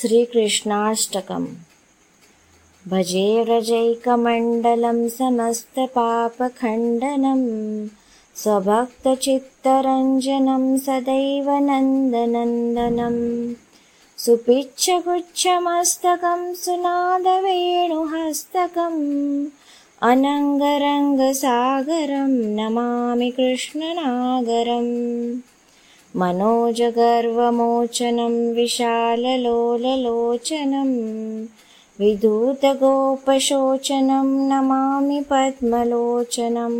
श्रीकृष्णाष्टकम्। भजे व्रजैकमण्डलं समस्तपापखण्डनं स्वभक्तचित्तरञ्जनं सदैव नन्दनन्दनम्। सुपिच्छगुच्छमस्तकं सुनादवेणुहस्तकम्। अनङ्गरङ्गसागरं नमामि कृष्णनागरम् मनोजगर्वमोचनं विशाललोललोचनं विधूतगोपशोचनं नमामि पद्मलोचनम्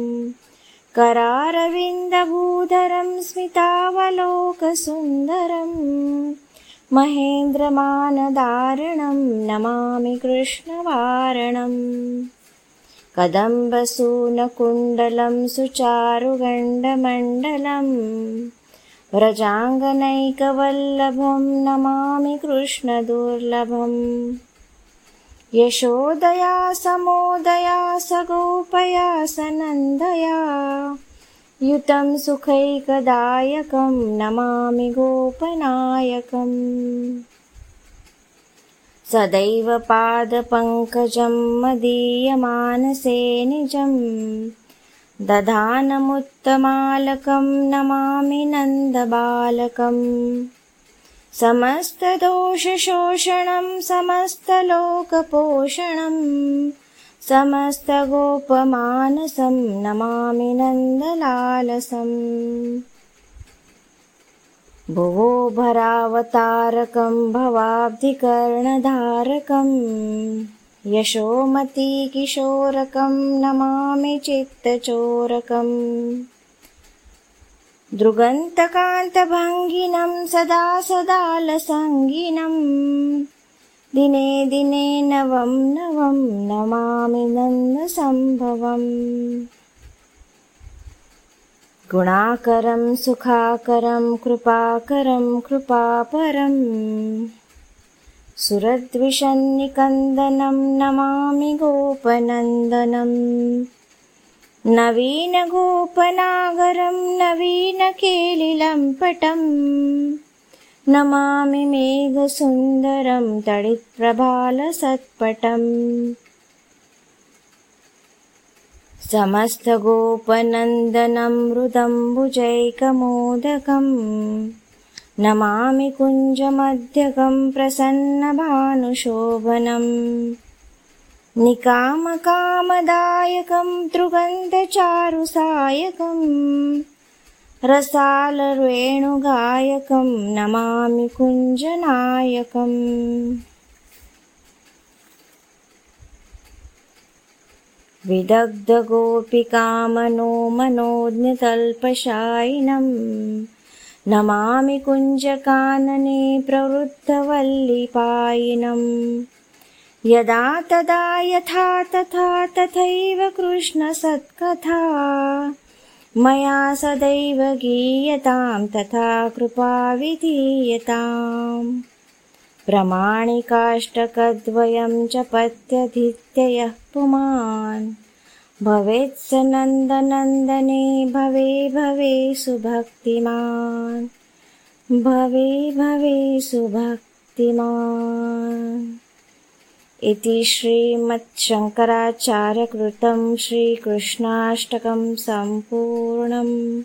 करारविन्दभूधरं स्मितावलोकसुन्दरम् महेन्द्रमानदारणं नमामि कृष्णवारणम् कदम्बसूनकुण्डलं सुचारुगण्डमण्डलम् व्रजाङ्गनैकवल्लभं नमामि कृष्णदुर्लभम्। यशोदया समोदया स गोपया सनन्दया युतं सुखैकदायकं नमामि गोपनायकम्। सदैव पादपङ्कजं मदीयमानसे निजम् दधानमुत्तमालकं नमामि नन्दबालकम्। समस्तदोषशोषणं समस्तलोकपोषणम् समस्तगोपमानसं नमामि नन्दलालसम्। भुवो भरावतारकं भवाब्धिकर्णधारकम् यशोमतीकिशोरकं नमामि चित्तचोरकम्। दृगन्तकान्तभङ्गिनं सदा सदालसङ्गिनम् दिने दिने नवं नवं नमामि नन्दसम्भवम्। गुणाकरं सुखाकरं कृपाकरं कृपापरम् सुरद्विषन्निकन्दनं नमामि गोपनन्दनम् नवीनगोपनागरं नवीनकेलिलम्पटम् नमामि मेघसुन्दरं तडित्प्रभालसत्पटम् समस्तगोपनन्दनं मृदम्बुजैकमोदकम् नमामि कुञ्जमध्यगं प्रसन्नभानुशोभनम्। निकामकामदायकं तृगन्धचारुसायकम् रसालरेणुगायकं नमामि कुञ्जनायकम्। विदग्धगोपिकामनो मनोज्ञतल्पशायिनम् नमामि कुञ्जकानने प्रवृद्धवल्लिपायिनम् यदा तदा यथा तथा तथैव कृष्णसत्कथा मया सदैव गीयतां तथा कृपा विधीयताम् प्रमाणिकाष्टकद्वयं च पत्यधित्ययः पुमान् भवेत् स नन्दनन्दने भवे भवे सुभक्तिमान्। भवे भवे सुभक्तिमान्। इति श्रीमच्छङ्कराचार्यकृतं श्रीकृष्णाष्टकं सम्पूर्णम्